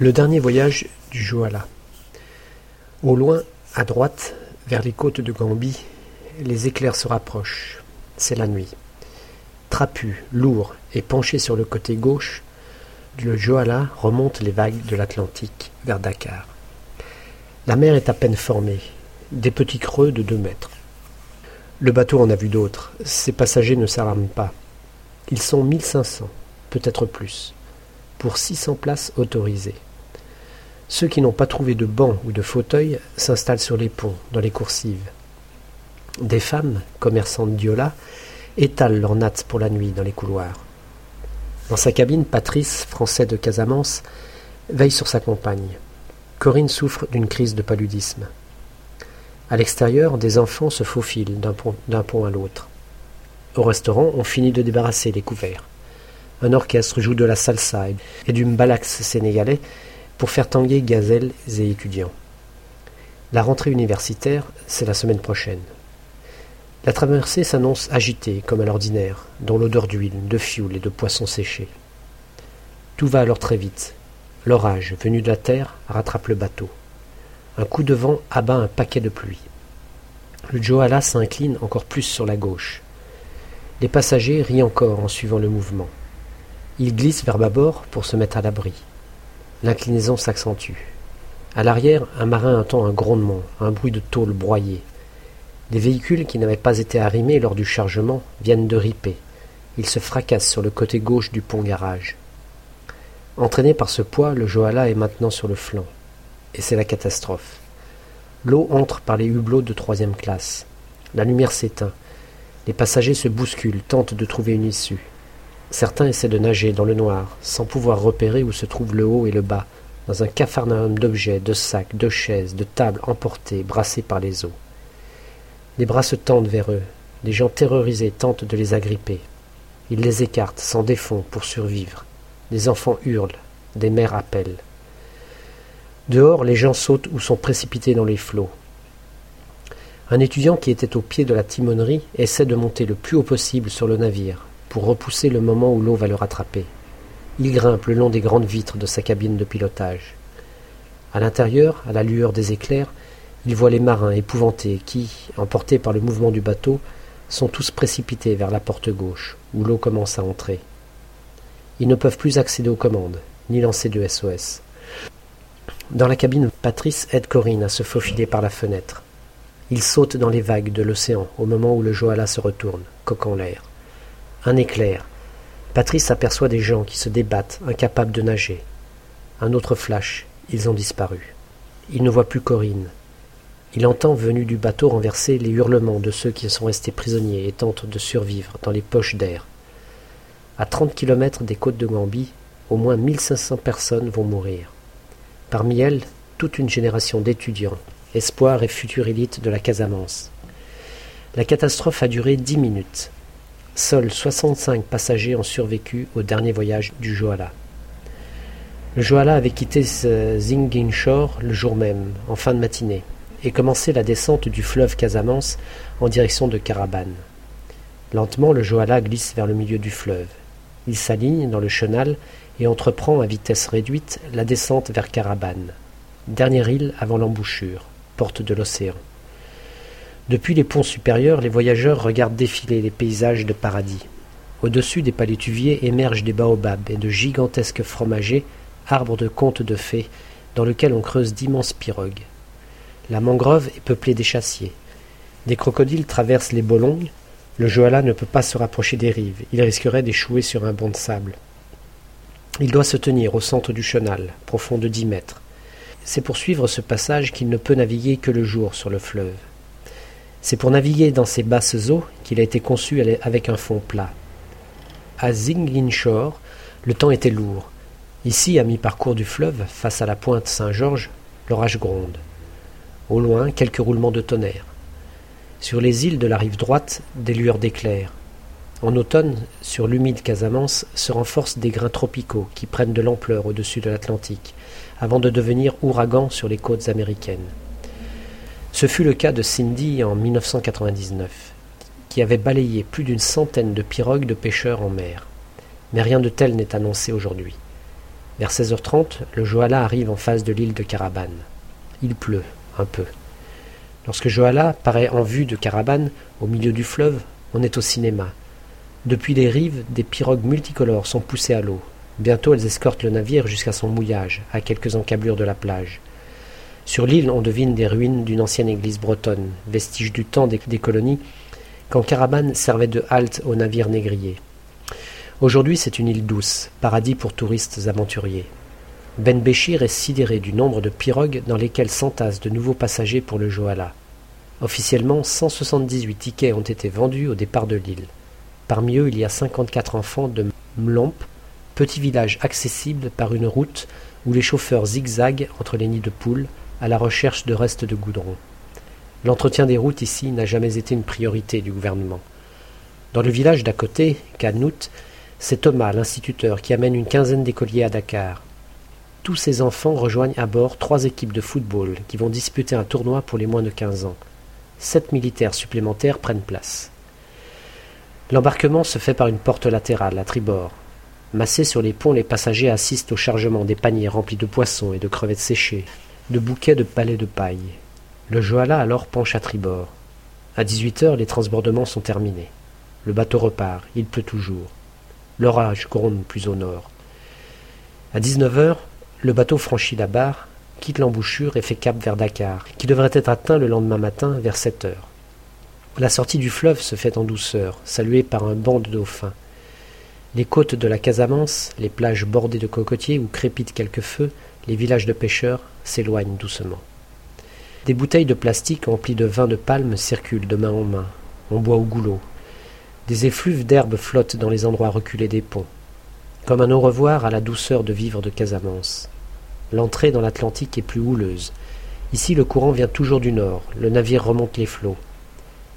Le dernier voyage du Joala. Au loin, à droite, vers les côtes de Gambie, les éclairs se rapprochent. C'est la nuit. Trapu, lourd et penché sur le côté gauche, le Joala remonte les vagues de l'Atlantique vers Dakar. La mer est à peine formée, des petits creux de deux mètres. Le bateau en a vu d'autres. Ses passagers ne s'alarment pas. Ils sont 1500, peut-être plus pour 600 places autorisées. Ceux qui n'ont pas trouvé de banc ou de fauteuil s'installent sur les ponts, dans les coursives. Des femmes, commerçantes d'Iola, étalent leurs nattes pour la nuit dans les couloirs. Dans sa cabine, Patrice, français de Casamance, veille sur sa compagne. Corinne souffre d'une crise de paludisme. À l'extérieur, des enfants se faufilent d'un pont, pont à l'autre. Au restaurant, on finit de débarrasser les couverts. Un orchestre joue de la salsa et du mbalax sénégalais pour faire tanguer gazelles et étudiants. La rentrée universitaire, c'est la semaine prochaine. La traversée s'annonce agitée comme à l'ordinaire, dans l'odeur d'huile, de fioul et de poissons séchés. Tout va alors très vite. L'orage, venu de la terre, rattrape le bateau. Un coup de vent abat un paquet de pluie. Le Joala s'incline encore plus sur la gauche. Les passagers rient encore en suivant le mouvement. Il glisse vers bâbord pour se mettre à l'abri. L'inclinaison s'accentue. À l'arrière, un marin entend un grondement, un bruit de tôle broyée. Les véhicules qui n'avaient pas été arrimés lors du chargement viennent de riper. Ils se fracassent sur le côté gauche du pont-garage. Entraîné par ce poids, le Joala est maintenant sur le flanc. Et c'est la catastrophe. L'eau entre par les hublots de troisième classe. La lumière s'éteint. Les passagers se bousculent, tentent de trouver une issue. Certains essaient de nager dans le noir, sans pouvoir repérer où se trouvent le haut et le bas, dans un capharnaüm d'objets, de sacs, de chaises, de tables emportées, brassées par les eaux. Les bras se tendent vers eux, les gens terrorisés tentent de les agripper. Ils les écartent, s'en défont pour survivre. Des enfants hurlent, des mères appellent. Dehors, les gens sautent ou sont précipités dans les flots. Un étudiant qui était au pied de la timonerie essaie de monter le plus haut possible sur le navire, pour repousser le moment où l'eau va le rattraper. Il grimpe le long des grandes vitres de sa cabine de pilotage. À l'intérieur, à la lueur des éclairs, il voit les marins épouvantés qui, emportés par le mouvement du bateau, sont tous précipités vers la porte gauche, où l'eau commence à entrer. Ils ne peuvent plus accéder aux commandes, ni lancer de SOS. Dans la cabine, Patrice aide Corinne à se faufiler par la fenêtre. Il saute dans les vagues de l'océan au moment où le Joala se retourne, coq en l'air. Un éclair. Patrice aperçoit des gens qui se débattent, incapables de nager. Un autre flash. Ils ont disparu. Il ne voit plus Corinne. Il entend, venu du bateau renversé, les hurlements de ceux qui sont restés prisonniers et tentent de survivre dans les poches d'air. À trente kilomètres des côtes de Gambie, au moins mille cinq cents personnes vont mourir. Parmi elles, toute une génération d'étudiants, espoirs et futurs élites de la Casamance. La catastrophe a duré dix minutes. Seuls 65 passagers ont survécu au dernier voyage du Joala. Le Joala avait quitté Ziguinchor le jour même, en fin de matinée, et commencé la descente du fleuve Casamance en direction de Carabane. Lentement, le Joala glisse vers le milieu du fleuve. Il s'aligne dans le chenal et entreprend à vitesse réduite la descente vers Carabane, dernière île avant l'embouchure, porte de l'océan. Depuis les ponts supérieurs, les voyageurs regardent défiler les paysages de paradis. Au-dessus des palétuviers émergent des baobabs et de gigantesques fromagers, arbres de contes de fées, dans lesquels on creuse d'immenses pirogues. La mangrove est peuplée d'échassiers. Des crocodiles traversent les bolongues. Le Joala ne peut pas se rapprocher des rives, il risquerait d'échouer sur un banc de sable. Il doit se tenir au centre du chenal, profond de dix mètres. C'est pour suivre ce passage qu'il ne peut naviguer que le jour sur le fleuve. C'est pour naviguer dans ces basses eaux qu'il a été conçu avec un fond plat. À Ziguinchor, le temps était lourd. Ici, à mi-parcours du fleuve, face à la pointe Saint-Georges, l'orage gronde. Au loin, quelques roulements de tonnerre. Sur les îles de la rive droite, des lueurs d'éclairs. En automne, sur l'humide Casamance, se renforcent des grains tropicaux qui prennent de l'ampleur au-dessus de l'Atlantique, avant de devenir ouragans sur les côtes américaines. Ce fut le cas de Cindy en 1999, qui avait balayé plus d'une centaine de pirogues de pêcheurs en mer. Mais rien de tel n'est annoncé aujourd'hui. Vers 16h30, le Joala arrive en face de l'île de Carabane. Il pleut, un peu. Lorsque Joala paraît en vue de Carabane, au milieu du fleuve, on est au cinéma. Depuis les rives, des pirogues multicolores sont poussées à l'eau. Bientôt elles escortent le navire jusqu'à son mouillage, à quelques encablures de la plage. Sur l'île, on devine des ruines d'une ancienne église bretonne, vestige du temps des, colonies, quand Carabane servait de halte aux navires négriers. Aujourd'hui, c'est une île douce, paradis pour touristes aventuriers. Ben Béchir est sidéré du nombre de pirogues dans lesquelles s'entassent de nouveaux passagers pour le Joala. Officiellement, 178 tickets ont été vendus au départ de l'île. Parmi eux, il y a 54 enfants de Mlomp, petit village accessible par une route où les chauffeurs zigzaguent entre les nids de poules à la recherche de restes de goudron. L'entretien des routes ici n'a jamais été une priorité du gouvernement. Dans le village d'à côté, Kanout, c'est Thomas, l'instituteur, qui amène une quinzaine d'écoliers à Dakar. Tous ces enfants rejoignent à bord trois équipes de football qui vont disputer un tournoi pour les moins de quinze ans. Sept militaires supplémentaires prennent place. L'embarquement se fait par une porte latérale, à tribord. Massés sur les ponts, les passagers assistent au chargement des paniers remplis de poissons et de crevettes séchées, de bouquets de palais de paille. Le Joala alors penche à tribord. À dix-huit heures, les transbordements sont terminés. Le bateau repart, il pleut toujours. L'orage gronde plus au nord. À dix-neuf heures, le bateau franchit la barre, quitte l'embouchure et fait cap vers Dakar, qui devrait être atteint le lendemain matin vers sept heures. La sortie du fleuve se fait en douceur, saluée par un banc de dauphins. Les côtes de la Casamance, les plages bordées de cocotiers où crépitent quelques feux, les villages de pêcheurs s'éloignent doucement. Des bouteilles de plastique emplies de vin de palme circulent de main en main. On boit au goulot. Des effluves d'herbe flottent dans les endroits reculés des ponts, comme un au revoir à la douceur de vivre de Casamance. L'entrée dans l'Atlantique est plus houleuse. Ici, le courant vient toujours du nord, le navire remonte les flots.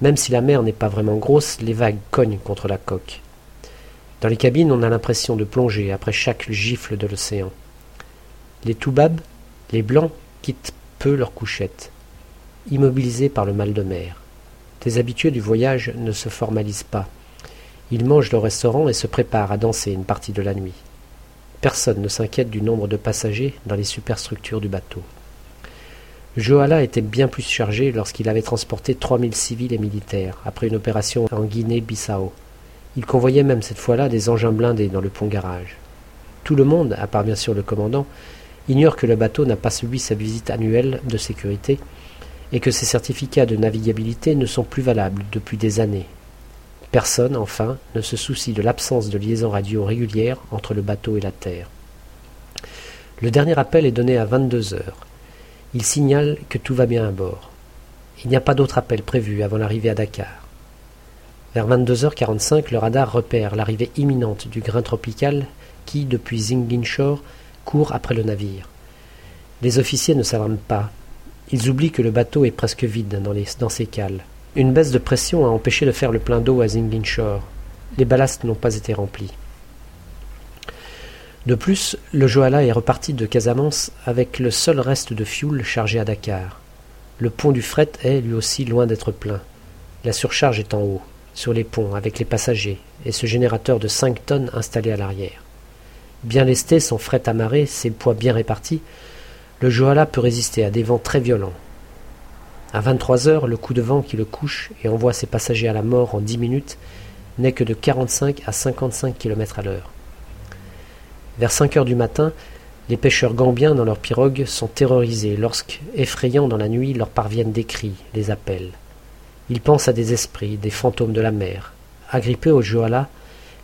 Même si la mer n'est pas vraiment grosse, les vagues cognent contre la coque. Dans les cabines, on a l'impression de plonger après chaque gifle de l'océan. Les toubabs, les blancs, quittent peu leur couchette, immobilisés par le mal de mer. Des habitués du voyage ne se formalisent pas. Ils mangent au restaurant et se préparent à danser une partie de la nuit. Personne ne s'inquiète du nombre de passagers dans les superstructures du bateau. Joala était bien plus chargé lorsqu'il avait transporté trois mille civils et militaires après une opération en Guinée-Bissau. Il convoyait même cette fois-là des engins blindés dans le pont-garage. Tout le monde, à part bien sûr le commandant, ignore que le bateau n'a pas subi sa visite annuelle de sécurité et que ces certificats de navigabilité ne sont plus valables depuis des années. Personne, enfin, ne se soucie de l'absence de liaison radio régulière entre le bateau et la terre. Le dernier appel est donné à 22 heures. Il signale que tout va bien à bord. Il n'y a pas d'autre appel prévu avant l'arrivée à Dakar. Vers 22h45, le radar repère l'arrivée imminente du grain tropical qui, depuis Zinginshore, court après le navire. Les officiers ne s'alarment pas, ils oublient que le bateau est presque vide dans, ses cales. Une baisse de pression a empêché de faire le plein d'eau à Zinginshore. Les ballasts n'ont pas été remplis. De plus, le Joala est reparti de Casamance avec le seul reste de fioul chargé à Dakar. Le pont du fret est, lui aussi, loin d'être plein. La surcharge est en haut, sur les ponts, avec les passagers, et ce générateur de cinq tonnes installé à l'arrière. Bien lesté, son fret amarré, ses poids bien répartis, le Joala peut résister à des vents très violents. À vingt-trois heures, le coup de vent qui le couche et envoie ses passagers à la mort en dix minutes n'est que de quarante-cinq à cinquante-cinq kilomètres à l'heure. Vers cinq heures du matin, les pêcheurs gambiens dans leurs pirogues sont terrorisés lorsque, effrayants dans la nuit, leur parviennent des cris, des appels. Ils pensent à des esprits, des fantômes de la mer. Agrippés au Joala,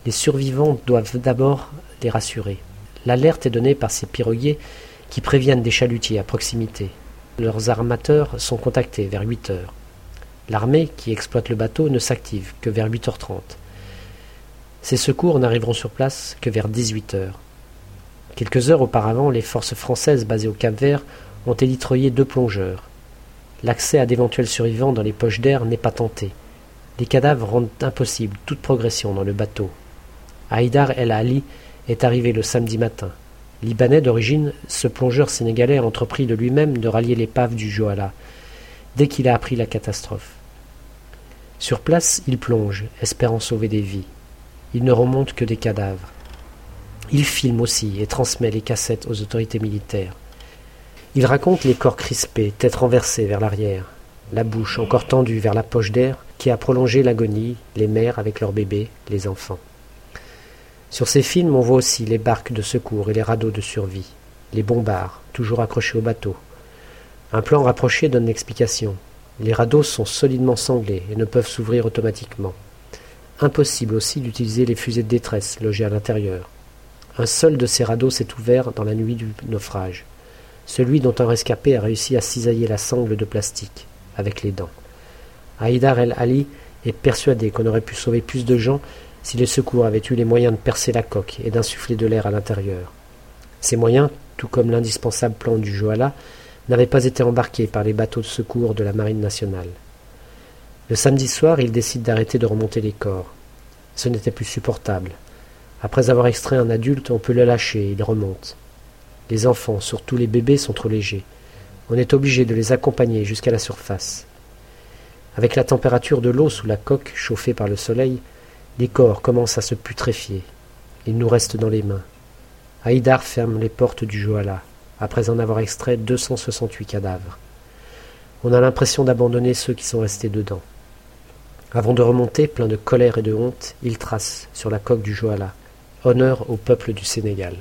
les survivants doivent d'abord les. L'alerte est donnée par ces piroguiers qui préviennent des chalutiers à proximité. Leurs armateurs sont contactés vers 8 heures. L'armée qui exploite le bateau ne s'active que vers 8h30. Ces secours n'arriveront sur place que vers 18 heures. Quelques heures auparavant, les forces françaises basées au Cap-Vert ont élitroyé deux plongeurs. L'accès à d'éventuels survivants dans les poches d'air n'est pas tenté. Les cadavres rendent impossible toute progression dans le bateau. Haïdar El Ali est arrivé le samedi matin. Libanais d'origine, ce plongeur sénégalais a entrepris de lui-même de rallier l'épave du Joala, dès qu'il a appris la catastrophe. Sur place, il plonge, espérant sauver des vies. Il ne remonte que des cadavres. Il filme aussi et transmet les cassettes aux autorités militaires. Il raconte les corps crispés, tête renversée vers l'arrière, la bouche encore tendue vers la poche d'air qui a prolongé l'agonie, les mères avec leurs bébés, les enfants. Sur ces films, on voit aussi les barques de secours et les radeaux de survie, les bombards, toujours accrochés au bateau. Un plan rapproché donne l'explication. Les radeaux sont solidement sanglés et ne peuvent s'ouvrir automatiquement. Impossible aussi d'utiliser les fusées de détresse logées à l'intérieur. Un seul de ces radeaux s'est ouvert dans la nuit du naufrage, celui dont un rescapé a réussi à cisailler la sangle de plastique avec les dents. Haïdar el-Ali est persuadé qu'on aurait pu sauver plus de gens si les secours avaient eu les moyens de percer la coque et d'insuffler de l'air à l'intérieur. Ces moyens, tout comme l'indispensable plan du Joala, n'avaient pas été embarqués par les bateaux de secours de la Marine nationale. Le samedi soir, il décide d'arrêter de remonter les corps. Ce n'était plus supportable. Après avoir extrait un adulte, on peut le lâcher, il remonte. Les enfants, surtout les bébés, sont trop légers. On est obligé de les accompagner jusqu'à la surface. Avec la température de l'eau sous la coque, chauffée par le soleil, les corps commencent à se putréfier. Ils nous restent dans les mains. Haïdar ferme les portes du Joala, après en avoir extrait 268 cadavres. On a l'impression d'abandonner ceux qui sont restés dedans. Avant de remonter, plein de colère et de honte, il trace sur la coque du Joala Honneur au peuple du Sénégal.